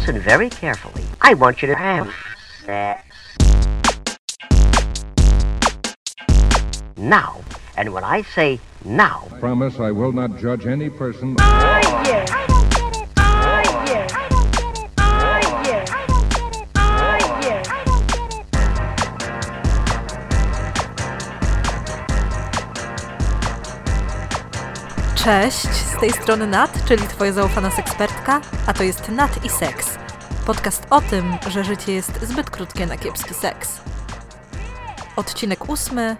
listen very carefully. I want you to have sex. Now. And when I say now, Promise I will not judge any person. Oh, Cześć, z tej strony Nat, czyli Twoja zaufana sekspertka, a to jest Nat i Seks. Podcast o tym, że życie jest zbyt krótkie na kiepski seks. Odcinek ósmy.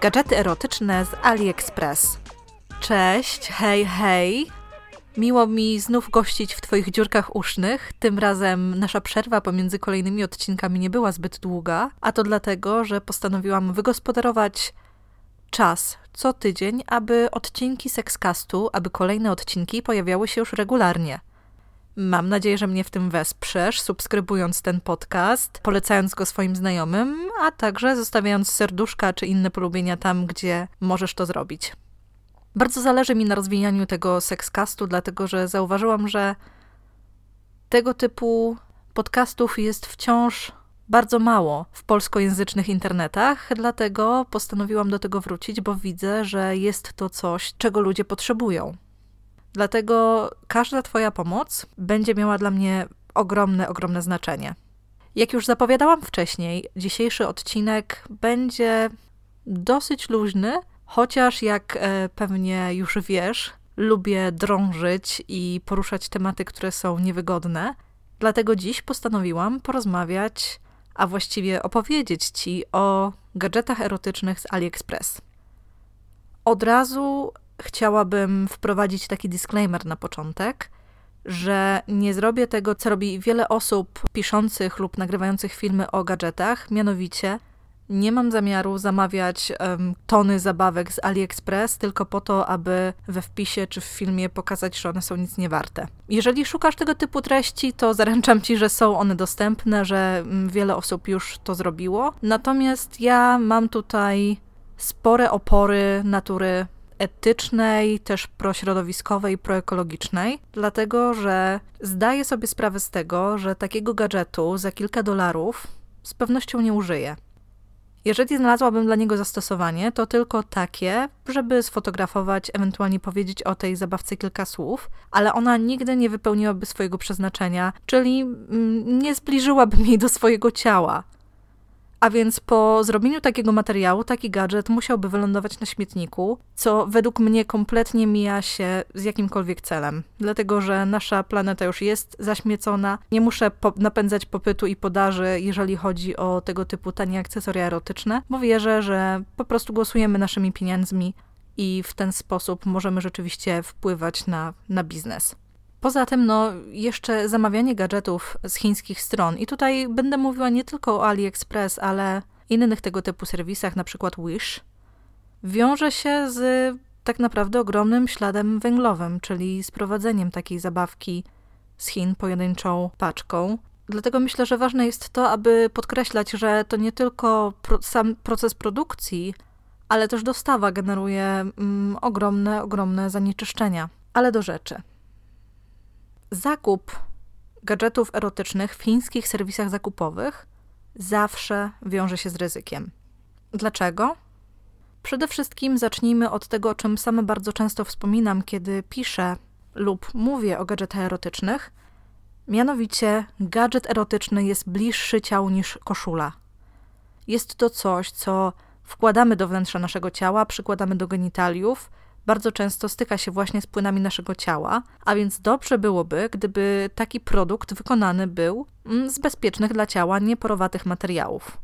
Gadżety erotyczne z AliExpress. Cześć, hej, hej. Miło mi znów gościć w Twoich dziurkach usznych. Tym razem nasza przerwa pomiędzy kolejnymi odcinkami nie była zbyt długa, a to dlatego, że postanowiłam wygospodarować czas co tydzień, aby odcinki Sexcastu, aby kolejne odcinki pojawiały się już regularnie. Mam nadzieję, że mnie w tym wesprzesz, subskrybując ten podcast, polecając go swoim znajomym, a także zostawiając serduszka czy inne polubienia tam, gdzie możesz to zrobić. Bardzo zależy mi na rozwijaniu tego Sexcastu, dlatego że zauważyłam, że tego typu podcastów jest wciąż bardzo mało w polskojęzycznych internetach, dlatego postanowiłam do tego wrócić, bo widzę, że jest to coś, czego ludzie potrzebują. Dlatego każda Twoja pomoc będzie miała dla mnie ogromne, ogromne znaczenie. Jak już zapowiadałam wcześniej, dzisiejszy odcinek będzie dosyć luźny, chociaż jak e, pewnie już wiesz, lubię drążyć i poruszać tematy, które są niewygodne. Dlatego dziś postanowiłam porozmawiać a właściwie opowiedzieć Ci o gadżetach erotycznych z AliExpress. Od razu chciałabym wprowadzić taki disclaimer na początek, że nie zrobię tego, co robi wiele osób piszących lub nagrywających filmy o gadżetach, mianowicie nie mam zamiaru zamawiać um, tony zabawek z AliExpress tylko po to, aby we wpisie czy w filmie pokazać, że one są nic nie warte. Jeżeli szukasz tego typu treści, to zaręczam ci, że są one dostępne, że um, wiele osób już to zrobiło. Natomiast ja mam tutaj spore opory natury etycznej, też prośrodowiskowej, proekologicznej, dlatego że zdaję sobie sprawę z tego, że takiego gadżetu za kilka dolarów z pewnością nie użyję. Jeżeli znalazłabym dla niego zastosowanie, to tylko takie, żeby sfotografować, ewentualnie powiedzieć o tej zabawce kilka słów, ale ona nigdy nie wypełniłaby swojego przeznaczenia, czyli mm, nie zbliżyłaby jej do swojego ciała. A więc po zrobieniu takiego materiału, taki gadżet musiałby wylądować na śmietniku, co według mnie kompletnie mija się z jakimkolwiek celem. Dlatego, że nasza planeta już jest zaśmiecona, nie muszę po napędzać popytu i podaży, jeżeli chodzi o tego typu tanie akcesoria erotyczne, bo wierzę, że po prostu głosujemy naszymi pieniędzmi i w ten sposób możemy rzeczywiście wpływać na, na biznes. Poza tym, no, jeszcze zamawianie gadżetów z chińskich stron. I tutaj będę mówiła nie tylko o AliExpress, ale innych tego typu serwisach, na przykład Wish, wiąże się z tak naprawdę ogromnym śladem węglowym, czyli sprowadzeniem takiej zabawki z Chin pojedynczą paczką. Dlatego myślę, że ważne jest to, aby podkreślać, że to nie tylko pro, sam proces produkcji, ale też dostawa generuje mm, ogromne, ogromne zanieczyszczenia. Ale do rzeczy. Zakup gadżetów erotycznych w chińskich serwisach zakupowych zawsze wiąże się z ryzykiem. Dlaczego? Przede wszystkim zacznijmy od tego, o czym sama bardzo często wspominam, kiedy piszę lub mówię o gadżetach erotycznych. Mianowicie, gadżet erotyczny jest bliższy ciału niż koszula. Jest to coś, co wkładamy do wnętrza naszego ciała, przykładamy do genitaliów bardzo często styka się właśnie z płynami naszego ciała, a więc dobrze byłoby, gdyby taki produkt wykonany był mm, z bezpiecznych dla ciała, nieporowatych materiałów.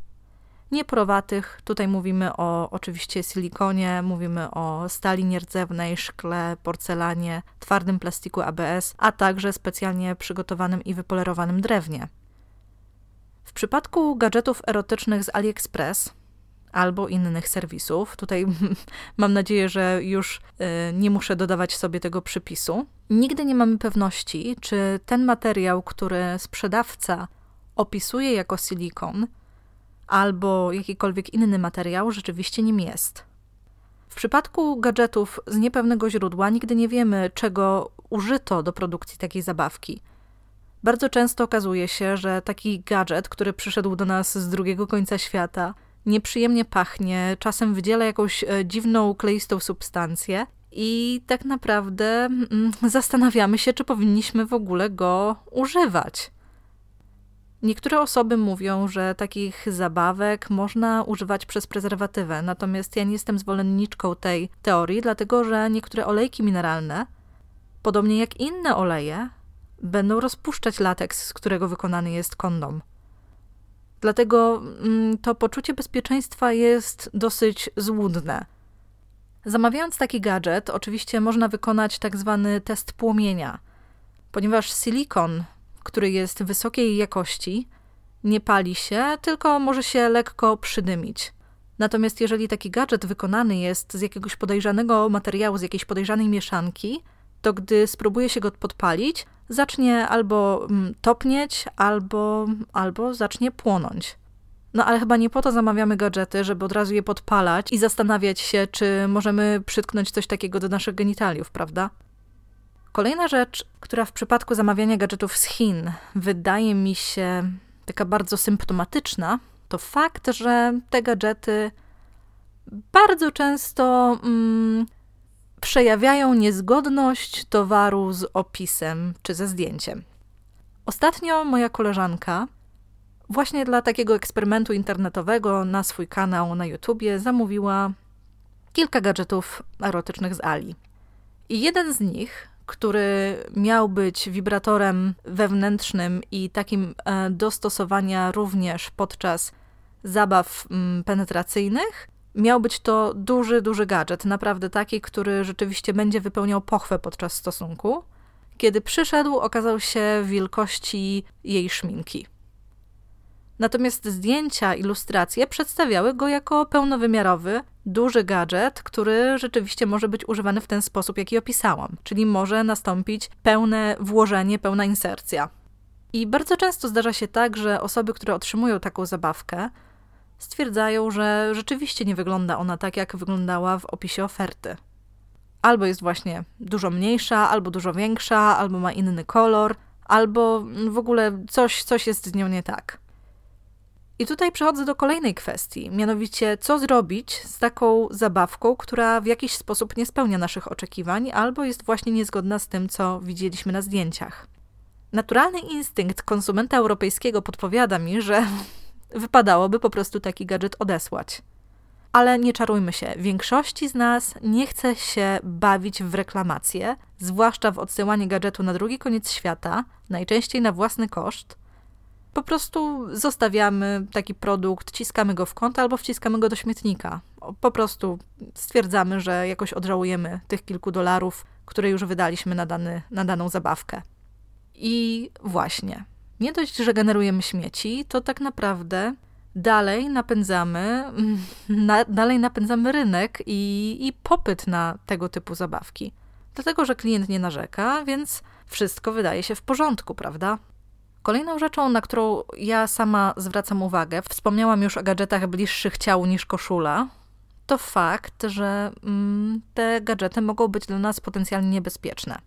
Nieporowatych, tutaj mówimy o oczywiście silikonie, mówimy o stali nierdzewnej, szkle, porcelanie, twardym plastiku ABS, a także specjalnie przygotowanym i wypolerowanym drewnie. W przypadku gadżetów erotycznych z AliExpress albo innych serwisów. Tutaj mam nadzieję, że już y, nie muszę dodawać sobie tego przypisu. Nigdy nie mamy pewności, czy ten materiał, który sprzedawca opisuje jako silikon, albo jakikolwiek inny materiał, rzeczywiście nim jest. W przypadku gadżetów z niepewnego źródła nigdy nie wiemy, czego użyto do produkcji takiej zabawki. Bardzo często okazuje się, że taki gadżet, który przyszedł do nas z drugiego końca świata, nieprzyjemnie pachnie, czasem wydziela jakąś e, dziwną, kleistą substancję i tak naprawdę mm, zastanawiamy się, czy powinniśmy w ogóle go używać. Niektóre osoby mówią, że takich zabawek można używać przez prezerwatywę, natomiast ja nie jestem zwolenniczką tej teorii, dlatego że niektóre olejki mineralne, podobnie jak inne oleje, będą rozpuszczać lateks, z którego wykonany jest kondom. Dlatego mm, to poczucie bezpieczeństwa jest dosyć złudne. Zamawiając taki gadżet, oczywiście można wykonać tak zwany test płomienia, ponieważ silikon, który jest wysokiej jakości, nie pali się, tylko może się lekko przydymić. Natomiast jeżeli taki gadżet wykonany jest z jakiegoś podejrzanego materiału, z jakiejś podejrzanej mieszanki, to gdy spróbuje się go podpalić, zacznie albo mm, topnieć, albo, albo zacznie płonąć. No ale chyba nie po to zamawiamy gadżety, żeby od razu je podpalać i zastanawiać się, czy możemy przytknąć coś takiego do naszych genitaliów, prawda? Kolejna rzecz, która w przypadku zamawiania gadżetów z Chin wydaje mi się taka bardzo symptomatyczna, to fakt, że te gadżety bardzo często mm, przejawiają niezgodność towaru z opisem czy ze zdjęciem. Ostatnio moja koleżanka właśnie dla takiego eksperymentu internetowego na swój kanał na YouTubie zamówiła kilka gadżetów erotycznych z Ali. I jeden z nich, który miał być wibratorem wewnętrznym i takim e, dostosowania również podczas zabaw mm, penetracyjnych, miał być to duży, duży gadżet, naprawdę taki, który rzeczywiście będzie wypełniał pochwę podczas stosunku. Kiedy przyszedł, okazał się wielkości jej szminki. Natomiast zdjęcia, ilustracje przedstawiały go jako pełnowymiarowy, duży gadżet, który rzeczywiście może być używany w ten sposób, jaki opisałam, czyli może nastąpić pełne włożenie, pełna insercja. I bardzo często zdarza się tak, że osoby, które otrzymują taką zabawkę, stwierdzają, że rzeczywiście nie wygląda ona tak, jak wyglądała w opisie oferty. Albo jest właśnie dużo mniejsza, albo dużo większa, albo ma inny kolor, albo w ogóle coś, coś jest z nią nie tak. I tutaj przechodzę do kolejnej kwestii, mianowicie co zrobić z taką zabawką, która w jakiś sposób nie spełnia naszych oczekiwań albo jest właśnie niezgodna z tym, co widzieliśmy na zdjęciach. Naturalny instynkt konsumenta europejskiego podpowiada mi, że wypadałoby po prostu taki gadżet odesłać. Ale nie czarujmy się, większości z nas nie chce się bawić w reklamację, zwłaszcza w odsyłanie gadżetu na drugi koniec świata, najczęściej na własny koszt. Po prostu zostawiamy taki produkt, ciskamy go w kąt albo wciskamy go do śmietnika. Po prostu stwierdzamy, że jakoś odżałujemy tych kilku dolarów, które już wydaliśmy na, dany, na daną zabawkę. I właśnie, nie dość, że generujemy śmieci, to tak naprawdę dalej napędzamy, na, dalej napędzamy rynek i, i popyt na tego typu zabawki. Dlatego, że klient nie narzeka, więc wszystko wydaje się w porządku, prawda? Kolejną rzeczą, na którą ja sama zwracam uwagę, wspomniałam już o gadżetach bliższych ciału niż koszula, to fakt, że mm, te gadżety mogą być dla nas potencjalnie niebezpieczne.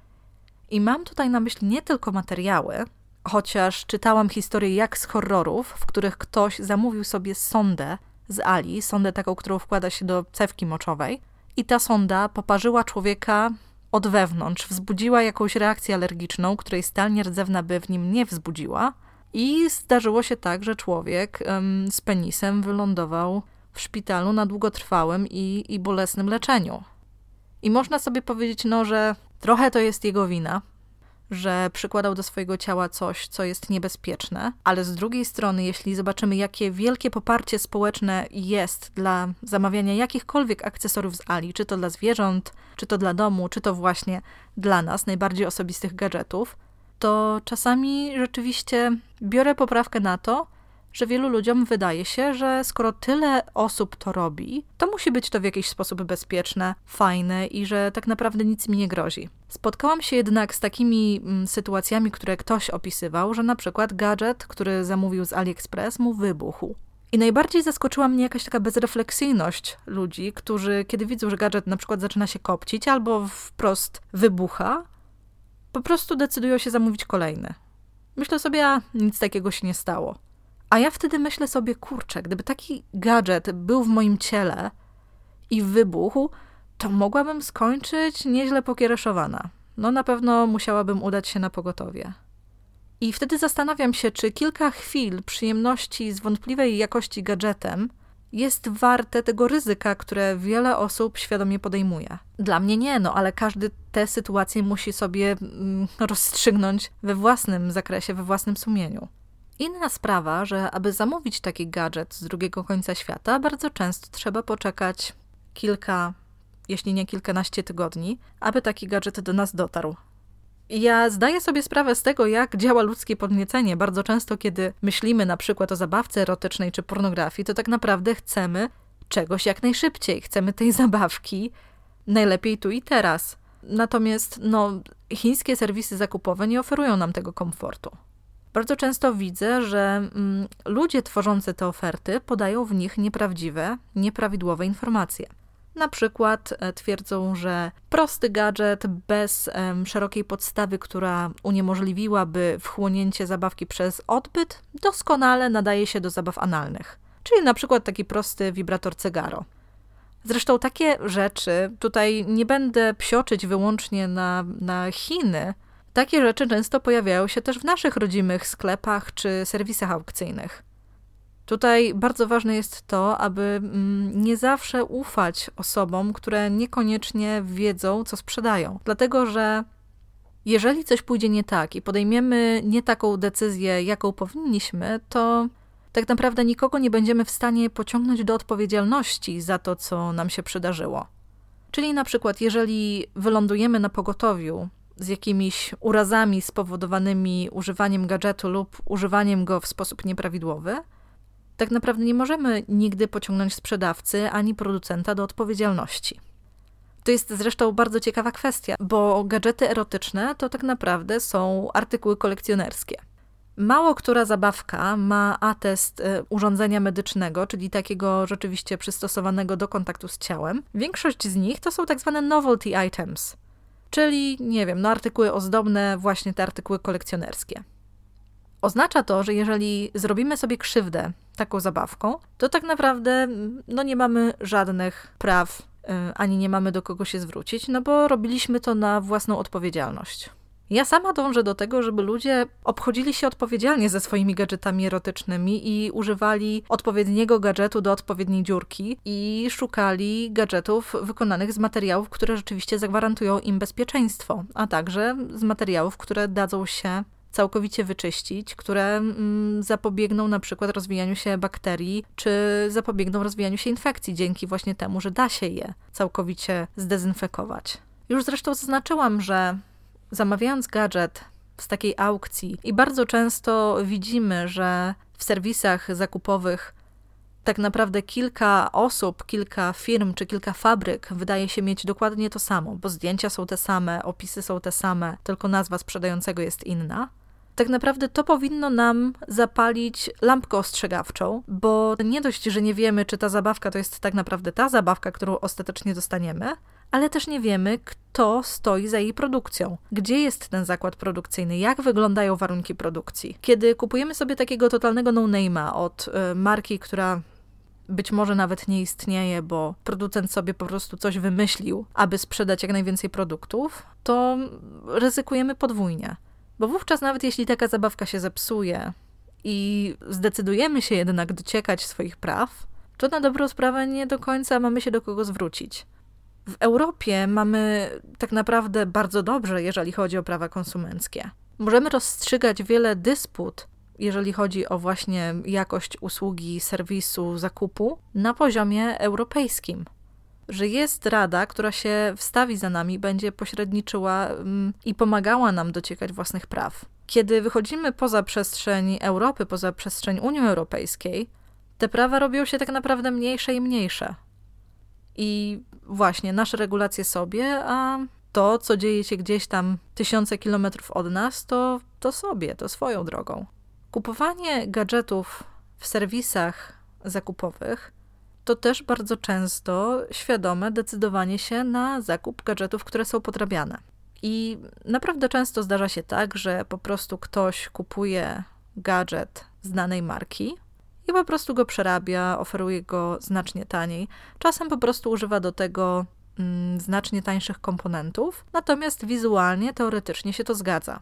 I mam tutaj na myśli nie tylko materiały, chociaż czytałam historię jak z horrorów, w których ktoś zamówił sobie sondę z Ali, sondę taką, którą wkłada się do cewki moczowej, i ta sonda poparzyła człowieka od wewnątrz, wzbudziła jakąś reakcję alergiczną, której stal nierdzewna by w nim nie wzbudziła. I zdarzyło się tak, że człowiek um, z penisem wylądował w szpitalu na długotrwałym i, i bolesnym leczeniu. I można sobie powiedzieć, no, że trochę to jest jego wina, że przykładał do swojego ciała coś, co jest niebezpieczne, ale z drugiej strony, jeśli zobaczymy, jakie wielkie poparcie społeczne jest dla zamawiania jakichkolwiek akcesoriów z Ali, czy to dla zwierząt, czy to dla domu, czy to właśnie dla nas, najbardziej osobistych gadżetów, to czasami rzeczywiście biorę poprawkę na to, że wielu ludziom wydaje się, że skoro tyle osób to robi, to musi być to w jakiś sposób bezpieczne, fajne i że tak naprawdę nic mi nie grozi. Spotkałam się jednak z takimi mm, sytuacjami, które ktoś opisywał, że na przykład gadżet, który zamówił z AliExpress, mu wybuchł. I najbardziej zaskoczyła mnie jakaś taka bezrefleksyjność ludzi, którzy kiedy widzą, że gadżet na przykład zaczyna się kopcić albo wprost wybucha, po prostu decydują się zamówić kolejny. Myślę sobie, a nic takiego się nie stało. A ja wtedy myślę sobie, kurczę, gdyby taki gadżet był w moim ciele i wybuchł, to mogłabym skończyć nieźle pokiereszowana. No na pewno musiałabym udać się na pogotowie. I wtedy zastanawiam się, czy kilka chwil przyjemności z wątpliwej jakości gadżetem jest warte tego ryzyka, które wiele osób świadomie podejmuje. Dla mnie nie, no ale każdy te sytuacje musi sobie mm, rozstrzygnąć we własnym zakresie, we własnym sumieniu. Inna sprawa, że aby zamówić taki gadżet z drugiego końca świata, bardzo często trzeba poczekać kilka, jeśli nie kilkanaście tygodni, aby taki gadżet do nas dotarł. Ja zdaję sobie sprawę z tego, jak działa ludzkie podniecenie. Bardzo często, kiedy myślimy na przykład o zabawce erotycznej czy pornografii, to tak naprawdę chcemy czegoś jak najszybciej. Chcemy tej zabawki najlepiej tu i teraz. Natomiast no, chińskie serwisy zakupowe nie oferują nam tego komfortu. Bardzo często widzę, że mm, ludzie tworzący te oferty podają w nich nieprawdziwe, nieprawidłowe informacje. Na przykład e, twierdzą, że prosty gadżet bez szerokiej podstawy, która uniemożliwiłaby wchłonięcie zabawki przez odbyt, doskonale nadaje się do zabaw analnych. Czyli na przykład taki prosty wibrator cygaro. Zresztą takie rzeczy, tutaj nie będę psioczyć wyłącznie na, na Chiny, takie rzeczy często pojawiają się też w naszych rodzimych sklepach czy serwisach aukcyjnych. Tutaj bardzo ważne jest to, aby mm, nie zawsze ufać osobom, które niekoniecznie wiedzą, co sprzedają. Dlatego, że jeżeli coś pójdzie nie tak i podejmiemy nie taką decyzję, jaką powinniśmy, to tak naprawdę nikogo nie będziemy w stanie pociągnąć do odpowiedzialności za to, co nam się przydarzyło. Czyli na przykład, jeżeli wylądujemy na pogotowiu z jakimiś urazami spowodowanymi używaniem gadżetu lub używaniem go w sposób nieprawidłowy, tak naprawdę nie możemy nigdy pociągnąć sprzedawcy ani producenta do odpowiedzialności. To jest zresztą bardzo ciekawa kwestia, bo gadżety erotyczne to tak naprawdę są artykuły kolekcjonerskie. Mało która zabawka ma atest e, urządzenia medycznego, czyli takiego rzeczywiście przystosowanego do kontaktu z ciałem. Większość z nich to są tak zwane novelty items, czyli nie wiem, no artykuły ozdobne, właśnie te artykuły kolekcjonerskie. Oznacza to, że jeżeli zrobimy sobie krzywdę taką zabawką, to tak naprawdę no nie mamy żadnych praw, y, ani nie mamy do kogo się zwrócić, no bo robiliśmy to na własną odpowiedzialność. Ja sama dążę do tego, żeby ludzie obchodzili się odpowiedzialnie ze swoimi gadżetami erotycznymi i używali odpowiedniego gadżetu do odpowiedniej dziurki i szukali gadżetów wykonanych z materiałów, które rzeczywiście zagwarantują im bezpieczeństwo, a także z materiałów, które dadzą się całkowicie wyczyścić, które mm, zapobiegną na przykład rozwijaniu się bakterii, czy zapobiegną rozwijaniu się infekcji dzięki właśnie temu, że da się je całkowicie zdezynfekować. Już zresztą zaznaczyłam, że zamawiając gadżet z takiej aukcji i bardzo często widzimy, że w serwisach zakupowych tak naprawdę kilka osób, kilka firm czy kilka fabryk wydaje się mieć dokładnie to samo, bo zdjęcia są te same, opisy są te same, tylko nazwa sprzedającego jest inna tak naprawdę to powinno nam zapalić lampkę ostrzegawczą, bo nie dość, że nie wiemy, czy ta zabawka to jest tak naprawdę ta zabawka, którą ostatecznie dostaniemy, ale też nie wiemy, kto stoi za jej produkcją. Gdzie jest ten zakład produkcyjny? Jak wyglądają warunki produkcji? Kiedy kupujemy sobie takiego totalnego no-name'a od y, marki, która być może nawet nie istnieje, bo producent sobie po prostu coś wymyślił, aby sprzedać jak najwięcej produktów, to ryzykujemy podwójnie. Bo wówczas nawet jeśli taka zabawka się zepsuje i zdecydujemy się jednak dociekać swoich praw, to na dobrą sprawę nie do końca mamy się do kogo zwrócić. W Europie mamy tak naprawdę bardzo dobrze, jeżeli chodzi o prawa konsumenckie. Możemy rozstrzygać wiele dysput, jeżeli chodzi o właśnie jakość usługi, serwisu, zakupu, na poziomie europejskim że jest rada, która się wstawi za nami, będzie pośredniczyła mm, i pomagała nam dociekać własnych praw. Kiedy wychodzimy poza przestrzeń Europy, poza przestrzeń Unii Europejskiej, te prawa robią się tak naprawdę mniejsze i mniejsze. I właśnie nasze regulacje sobie, a to, co dzieje się gdzieś tam tysiące kilometrów od nas, to, to sobie, to swoją drogą. Kupowanie gadżetów w serwisach zakupowych to też bardzo często świadome decydowanie się na zakup gadżetów, które są podrabiane. I naprawdę często zdarza się tak, że po prostu ktoś kupuje gadżet z danej marki i po prostu go przerabia, oferuje go znacznie taniej. Czasem po prostu używa do tego mm, znacznie tańszych komponentów, natomiast wizualnie, teoretycznie się to zgadza.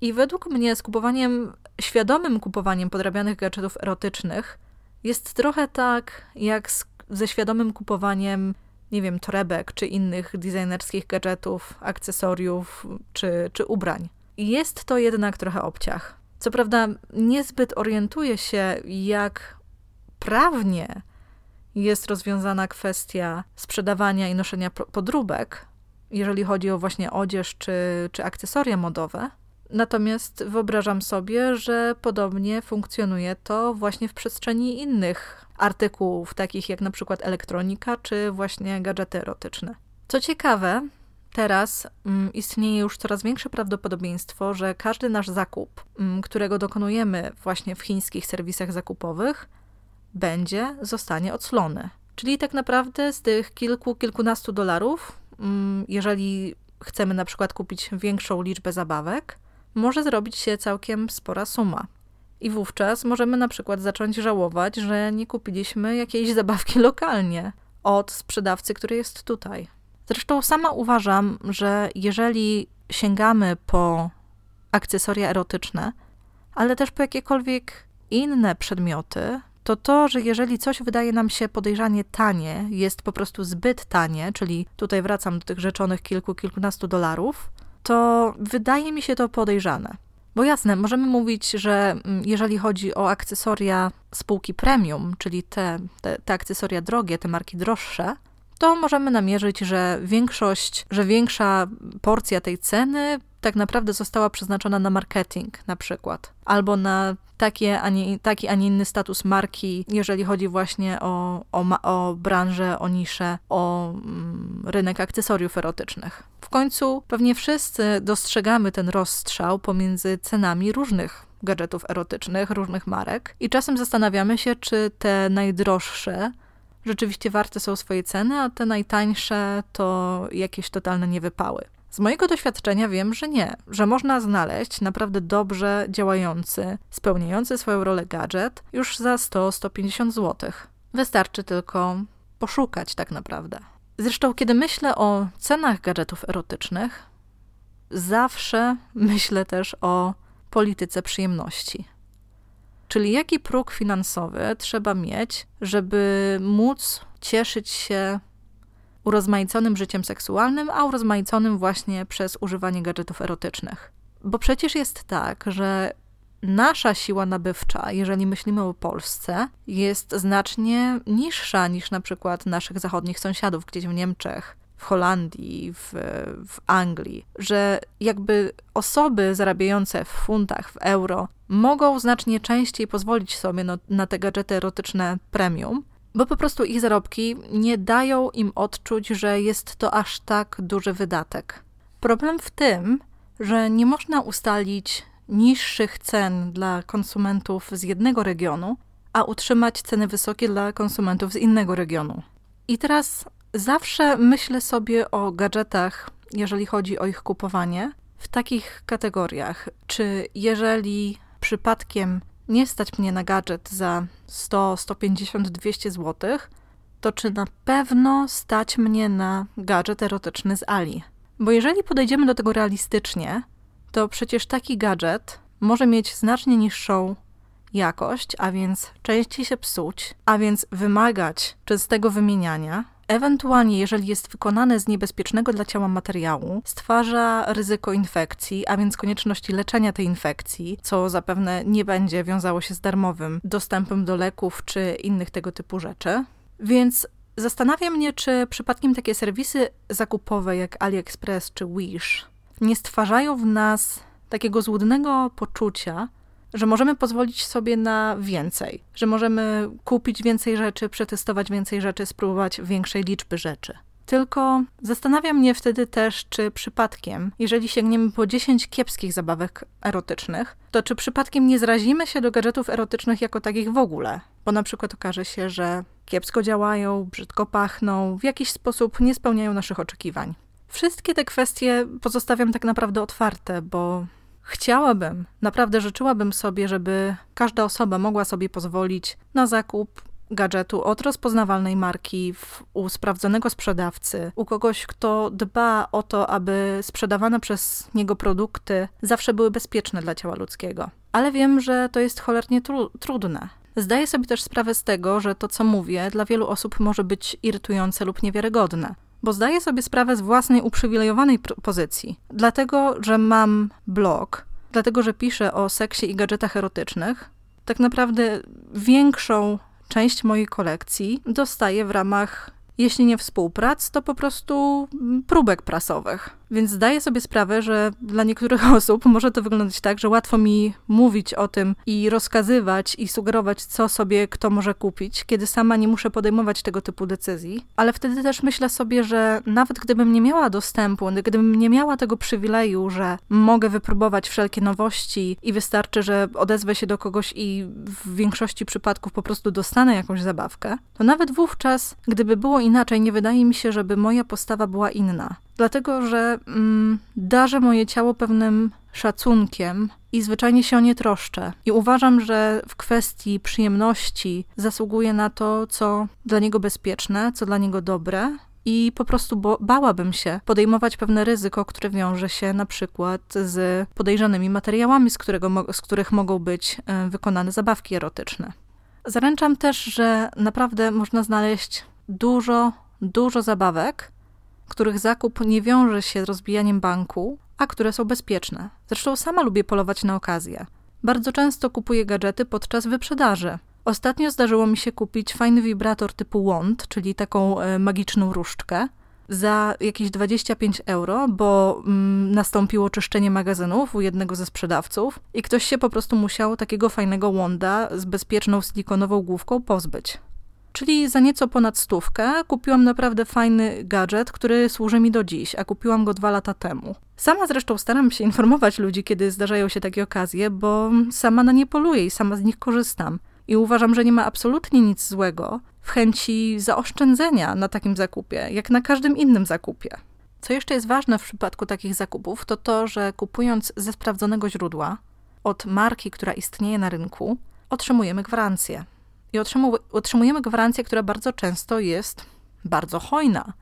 I według mnie z kupowaniem, świadomym kupowaniem podrabianych gadżetów erotycznych jest trochę tak jak z, ze świadomym kupowaniem, nie wiem, torebek czy innych designerskich gadżetów, akcesoriów czy, czy ubrań. Jest to jednak trochę obciach. Co prawda, niezbyt orientuję się, jak prawnie jest rozwiązana kwestia sprzedawania i noszenia podróbek, jeżeli chodzi o właśnie odzież czy, czy akcesoria modowe. Natomiast wyobrażam sobie, że podobnie funkcjonuje to właśnie w przestrzeni innych artykułów, takich jak na przykład elektronika czy właśnie gadżety erotyczne. Co ciekawe, teraz mm, istnieje już coraz większe prawdopodobieństwo, że każdy nasz zakup, mm, którego dokonujemy właśnie w chińskich serwisach zakupowych, będzie, zostanie odslony. Czyli tak naprawdę z tych kilku, kilkunastu dolarów, mm, jeżeli chcemy na przykład kupić większą liczbę zabawek, może zrobić się całkiem spora suma. I wówczas możemy na przykład zacząć żałować, że nie kupiliśmy jakiejś zabawki lokalnie od sprzedawcy, który jest tutaj. Zresztą sama uważam, że jeżeli sięgamy po akcesoria erotyczne, ale też po jakiekolwiek inne przedmioty, to to, że jeżeli coś wydaje nam się podejrzanie tanie, jest po prostu zbyt tanie, czyli tutaj wracam do tych rzeczonych kilku, kilkunastu dolarów, to wydaje mi się to podejrzane. Bo jasne, możemy mówić, że mm, jeżeli chodzi o akcesoria spółki premium, czyli te, te, te akcesoria drogie, te marki droższe, to możemy namierzyć, że większość, że większa porcja tej ceny tak naprawdę została przeznaczona na marketing na przykład, albo na takie, a nie, taki, a nie inny status marki, jeżeli chodzi właśnie o, o, o branżę, o niszę, o mm, rynek akcesoriów erotycznych. W końcu pewnie wszyscy dostrzegamy ten rozstrzał pomiędzy cenami różnych gadżetów erotycznych, różnych marek i czasem zastanawiamy się, czy te najdroższe rzeczywiście warte są swoje ceny, a te najtańsze to jakieś totalne niewypały. Z mojego doświadczenia wiem, że nie, że można znaleźć naprawdę dobrze działający, spełniający swoją rolę gadżet już za 100-150 zł. Wystarczy tylko poszukać tak naprawdę. Zresztą, kiedy myślę o cenach gadżetów erotycznych, zawsze myślę też o polityce przyjemności. Czyli jaki próg finansowy trzeba mieć, żeby móc cieszyć się urozmaiconym życiem seksualnym, a urozmaiconym właśnie przez używanie gadżetów erotycznych. Bo przecież jest tak, że nasza siła nabywcza, jeżeli myślimy o Polsce, jest znacznie niższa niż na przykład naszych zachodnich sąsiadów, gdzieś w Niemczech, w Holandii, w, w Anglii, że jakby osoby zarabiające w funtach, w euro, mogą znacznie częściej pozwolić sobie no, na te gadżety erotyczne premium, bo po prostu ich zarobki nie dają im odczuć, że jest to aż tak duży wydatek. Problem w tym, że nie można ustalić niższych cen dla konsumentów z jednego regionu, a utrzymać ceny wysokie dla konsumentów z innego regionu. I teraz zawsze myślę sobie o gadżetach, jeżeli chodzi o ich kupowanie, w takich kategoriach. Czy jeżeli przypadkiem nie stać mnie na gadżet za 100, 150, 200 zł, to czy na pewno stać mnie na gadżet erotyczny z Ali? Bo jeżeli podejdziemy do tego realistycznie, to przecież taki gadżet może mieć znacznie niższą jakość, a więc częściej się psuć, a więc wymagać częstego wymieniania, Ewentualnie, jeżeli jest wykonane z niebezpiecznego dla ciała materiału, stwarza ryzyko infekcji, a więc konieczności leczenia tej infekcji, co zapewne nie będzie wiązało się z darmowym dostępem do leków czy innych tego typu rzeczy. Więc zastanawia mnie, czy przypadkiem takie serwisy zakupowe jak AliExpress czy Wish nie stwarzają w nas takiego złudnego poczucia, że możemy pozwolić sobie na więcej, że możemy kupić więcej rzeczy, przetestować więcej rzeczy, spróbować większej liczby rzeczy. Tylko zastanawia mnie wtedy też, czy przypadkiem, jeżeli sięgniemy po 10 kiepskich zabawek erotycznych, to czy przypadkiem nie zrazimy się do gadżetów erotycznych jako takich w ogóle? Bo na przykład okaże się, że kiepsko działają, brzydko pachną, w jakiś sposób nie spełniają naszych oczekiwań. Wszystkie te kwestie pozostawiam tak naprawdę otwarte, bo chciałabym, naprawdę życzyłabym sobie, żeby każda osoba mogła sobie pozwolić na zakup gadżetu od rozpoznawalnej marki w, u sprawdzonego sprzedawcy, u kogoś, kto dba o to, aby sprzedawane przez niego produkty zawsze były bezpieczne dla ciała ludzkiego. Ale wiem, że to jest cholernie tru trudne. Zdaję sobie też sprawę z tego, że to, co mówię, dla wielu osób może być irytujące lub niewiarygodne bo zdaję sobie sprawę z własnej uprzywilejowanej pozycji. Dlatego, że mam blog, dlatego, że piszę o seksie i gadżetach erotycznych, tak naprawdę większą część mojej kolekcji dostaję w ramach, jeśli nie współprac, to po prostu próbek prasowych. Więc zdaję sobie sprawę, że dla niektórych osób może to wyglądać tak, że łatwo mi mówić o tym i rozkazywać i sugerować, co sobie kto może kupić, kiedy sama nie muszę podejmować tego typu decyzji. Ale wtedy też myślę sobie, że nawet gdybym nie miała dostępu, gdybym nie miała tego przywileju, że mogę wypróbować wszelkie nowości i wystarczy, że odezwę się do kogoś i w większości przypadków po prostu dostanę jakąś zabawkę, to nawet wówczas, gdyby było inaczej, nie wydaje mi się, żeby moja postawa była inna. Dlatego, że mm, darzę moje ciało pewnym szacunkiem i zwyczajnie się o nie troszczę. I uważam, że w kwestii przyjemności zasługuje na to, co dla niego bezpieczne, co dla niego dobre. I po prostu bo, bałabym się podejmować pewne ryzyko, które wiąże się na przykład z podejrzanymi materiałami, z, którego, z których mogą być e, wykonane zabawki erotyczne. Zaręczam też, że naprawdę można znaleźć dużo, dużo zabawek, których zakup nie wiąże się z rozbijaniem banku, a które są bezpieczne. Zresztą sama lubię polować na okazję. Bardzo często kupuję gadżety podczas wyprzedaży. Ostatnio zdarzyło mi się kupić fajny wibrator typu wand, czyli taką e, magiczną różdżkę, za jakieś 25 euro, bo mm, nastąpiło czyszczenie magazynów u jednego ze sprzedawców i ktoś się po prostu musiał takiego fajnego wanda z bezpieczną silikonową główką pozbyć. Czyli za nieco ponad stówkę kupiłam naprawdę fajny gadżet, który służy mi do dziś, a kupiłam go dwa lata temu. Sama zresztą staram się informować ludzi, kiedy zdarzają się takie okazje, bo sama na nie poluję i sama z nich korzystam. I uważam, że nie ma absolutnie nic złego w chęci zaoszczędzenia na takim zakupie, jak na każdym innym zakupie. Co jeszcze jest ważne w przypadku takich zakupów, to to, że kupując ze sprawdzonego źródła, od marki, która istnieje na rynku, otrzymujemy gwarancję i otrzymujemy gwarancję, która bardzo często jest bardzo hojna.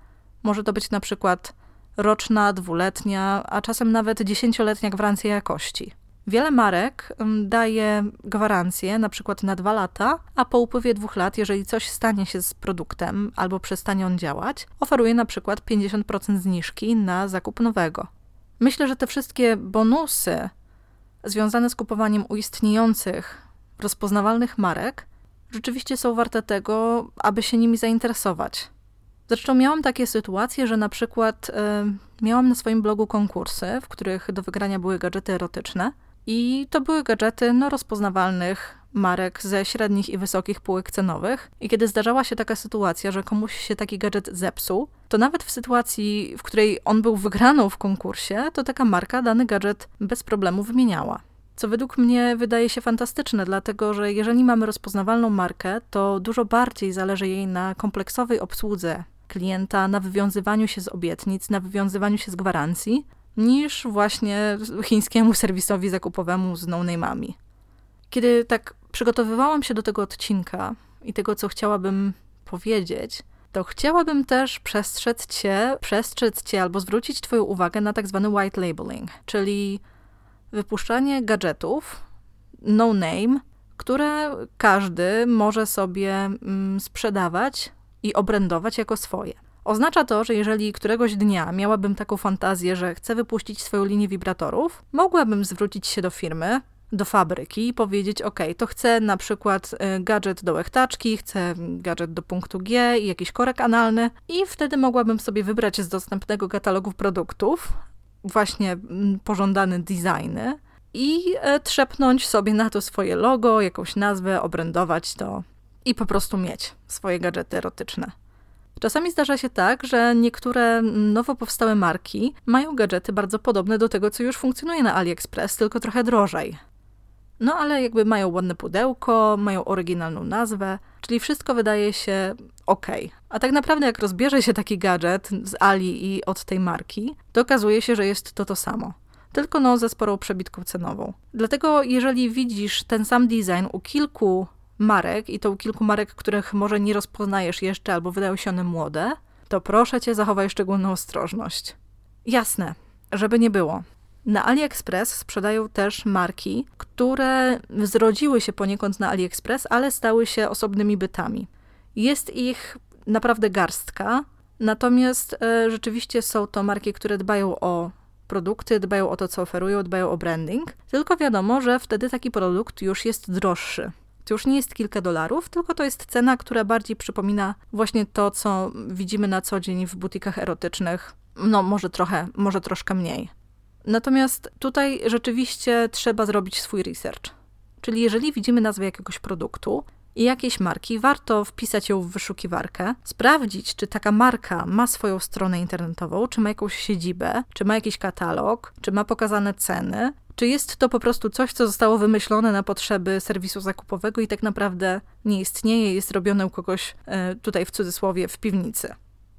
Może to być na przykład roczna, dwuletnia, a czasem nawet dziesięcioletnia gwarancja jakości. Wiele marek daje gwarancję na przykład na dwa lata, a po upływie dwóch lat, jeżeli coś stanie się z produktem albo przestanie on działać, oferuje na przykład 50% zniżki na zakup nowego. Myślę, że te wszystkie bonusy związane z kupowaniem u istniejących, rozpoznawalnych marek rzeczywiście są warte tego, aby się nimi zainteresować. Zresztą miałam takie sytuacje, że na przykład y, miałam na swoim blogu konkursy, w których do wygrania były gadżety erotyczne. I to były gadżety no, rozpoznawalnych marek ze średnich i wysokich półek cenowych. I kiedy zdarzała się taka sytuacja, że komuś się taki gadżet zepsuł, to nawet w sytuacji, w której on był wygraną w konkursie, to taka marka dany gadżet bez problemu wymieniała. Co według mnie wydaje się fantastyczne, dlatego że jeżeli mamy rozpoznawalną markę, to dużo bardziej zależy jej na kompleksowej obsłudze klienta, na wywiązywaniu się z obietnic, na wywiązywaniu się z gwarancji, niż właśnie chińskiemu serwisowi zakupowemu z no-name'ami. Kiedy tak przygotowywałam się do tego odcinka i tego, co chciałabym powiedzieć, to chciałabym też przestrzec cię, przestrzec cię albo zwrócić twoją uwagę na tak zwany white labeling, czyli wypuszczanie gadżetów no name, które każdy może sobie mm, sprzedawać i obrędować jako swoje. Oznacza to, że jeżeli któregoś dnia miałabym taką fantazję, że chcę wypuścić swoją linię wibratorów, mogłabym zwrócić się do firmy, do fabryki i powiedzieć: OK, to chcę na przykład y, gadżet do łechtaczki, chcę gadżet do punktu G i jakiś korek analny, i wtedy mogłabym sobie wybrać z dostępnego katalogu produktów właśnie mm, pożądane designy i e, trzepnąć sobie na to swoje logo, jakąś nazwę, obrędować to i po prostu mieć swoje gadżety erotyczne. Czasami zdarza się tak, że niektóre nowo powstałe marki mają gadżety bardzo podobne do tego, co już funkcjonuje na AliExpress, tylko trochę drożej. No ale jakby mają ładne pudełko, mają oryginalną nazwę, czyli wszystko wydaje się ok. A tak naprawdę jak rozbierze się taki gadżet z Ali i od tej marki, to okazuje się, że jest to to samo. Tylko no ze sporą przebitką cenową. Dlatego jeżeli widzisz ten sam design u kilku marek i to u kilku marek, których może nie rozpoznajesz jeszcze albo wydają się one młode, to proszę cię zachowaj szczególną ostrożność. Jasne, żeby nie było. Na AliExpress sprzedają też marki, które zrodziły się poniekąd na AliExpress, ale stały się osobnymi bytami. Jest ich naprawdę garstka, natomiast e, rzeczywiście są to marki, które dbają o produkty, dbają o to, co oferują, dbają o branding. Tylko wiadomo, że wtedy taki produkt już jest droższy. To już nie jest kilka dolarów, tylko to jest cena, która bardziej przypomina właśnie to, co widzimy na co dzień w butikach erotycznych. No, może trochę, może troszkę mniej. Natomiast tutaj rzeczywiście trzeba zrobić swój research. Czyli jeżeli widzimy nazwę jakiegoś produktu i jakiejś marki, warto wpisać ją w wyszukiwarkę, sprawdzić, czy taka marka ma swoją stronę internetową, czy ma jakąś siedzibę, czy ma jakiś katalog, czy ma pokazane ceny, czy jest to po prostu coś, co zostało wymyślone na potrzeby serwisu zakupowego i tak naprawdę nie istnieje, jest robione u kogoś e, tutaj w cudzysłowie w piwnicy.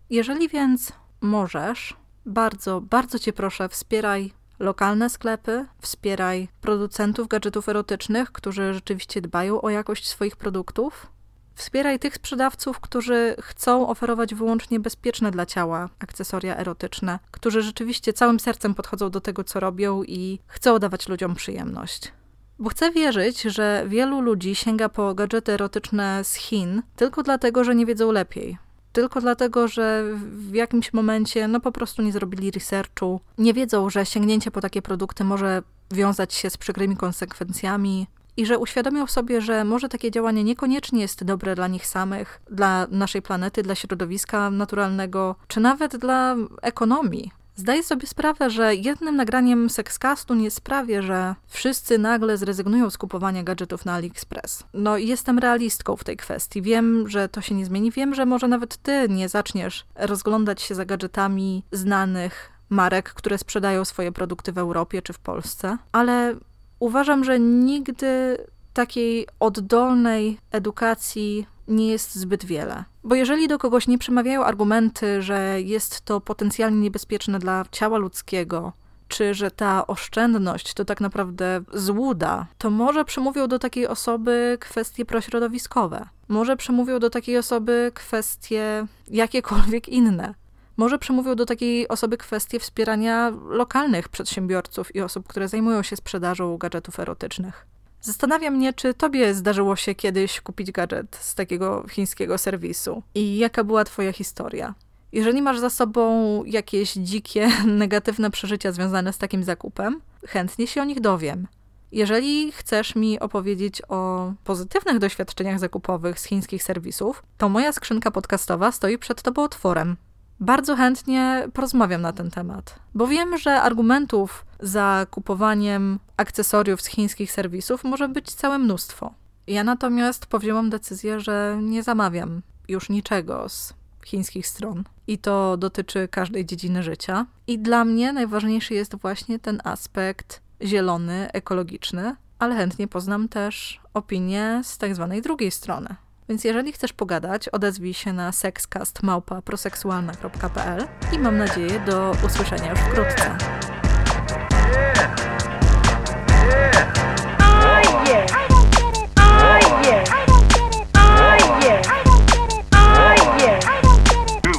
Jeżeli więc możesz, bardzo, bardzo cię proszę, wspieraj lokalne sklepy, wspieraj producentów gadżetów erotycznych, którzy rzeczywiście dbają o jakość swoich produktów. Wspieraj tych sprzedawców, którzy chcą oferować wyłącznie bezpieczne dla ciała akcesoria erotyczne, którzy rzeczywiście całym sercem podchodzą do tego, co robią i chcą dawać ludziom przyjemność. Bo chcę wierzyć, że wielu ludzi sięga po gadżety erotyczne z Chin tylko dlatego, że nie wiedzą lepiej, tylko dlatego, że w jakimś momencie no po prostu nie zrobili researchu, nie wiedzą, że sięgnięcie po takie produkty może wiązać się z przykrymi konsekwencjami i że uświadomią sobie, że może takie działanie niekoniecznie jest dobre dla nich samych, dla naszej planety, dla środowiska naturalnego, czy nawet dla ekonomii. Zdaję sobie sprawę, że jednym nagraniem Sexcastu nie sprawię, że wszyscy nagle zrezygnują z kupowania gadżetów na AliExpress. No, jestem realistką w tej kwestii. Wiem, że to się nie zmieni. Wiem, że może nawet ty nie zaczniesz rozglądać się za gadżetami znanych marek, które sprzedają swoje produkty w Europie czy w Polsce, ale uważam, że nigdy takiej oddolnej edukacji nie jest zbyt wiele. Bo jeżeli do kogoś nie przemawiają argumenty, że jest to potencjalnie niebezpieczne dla ciała ludzkiego, czy że ta oszczędność to tak naprawdę złuda, to może przemówią do takiej osoby kwestie prośrodowiskowe. Może przemówią do takiej osoby kwestie jakiekolwiek inne. Może przemówią do takiej osoby kwestie wspierania lokalnych przedsiębiorców i osób, które zajmują się sprzedażą gadżetów erotycznych. Zastanawia mnie, czy tobie zdarzyło się kiedyś kupić gadżet z takiego chińskiego serwisu i jaka była twoja historia. Jeżeli masz za sobą jakieś dzikie, negatywne przeżycia związane z takim zakupem, chętnie się o nich dowiem. Jeżeli chcesz mi opowiedzieć o pozytywnych doświadczeniach zakupowych z chińskich serwisów, to moja skrzynka podcastowa stoi przed tobą otworem. Bardzo chętnie porozmawiam na ten temat, bo wiem, że argumentów za kupowaniem akcesoriów z chińskich serwisów może być całe mnóstwo. Ja natomiast powzięłam decyzję, że nie zamawiam już niczego z chińskich stron. I to dotyczy każdej dziedziny życia. I dla mnie najważniejszy jest właśnie ten aspekt zielony, ekologiczny, ale chętnie poznam też opinię z tak zwanej drugiej strony. Więc jeżeli chcesz pogadać, odezwij się na sexcast.proseksualna.pl i mam nadzieję do usłyszenia już wkrótce.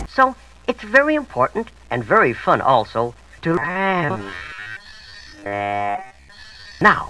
So it's very important and very fun also to. Now,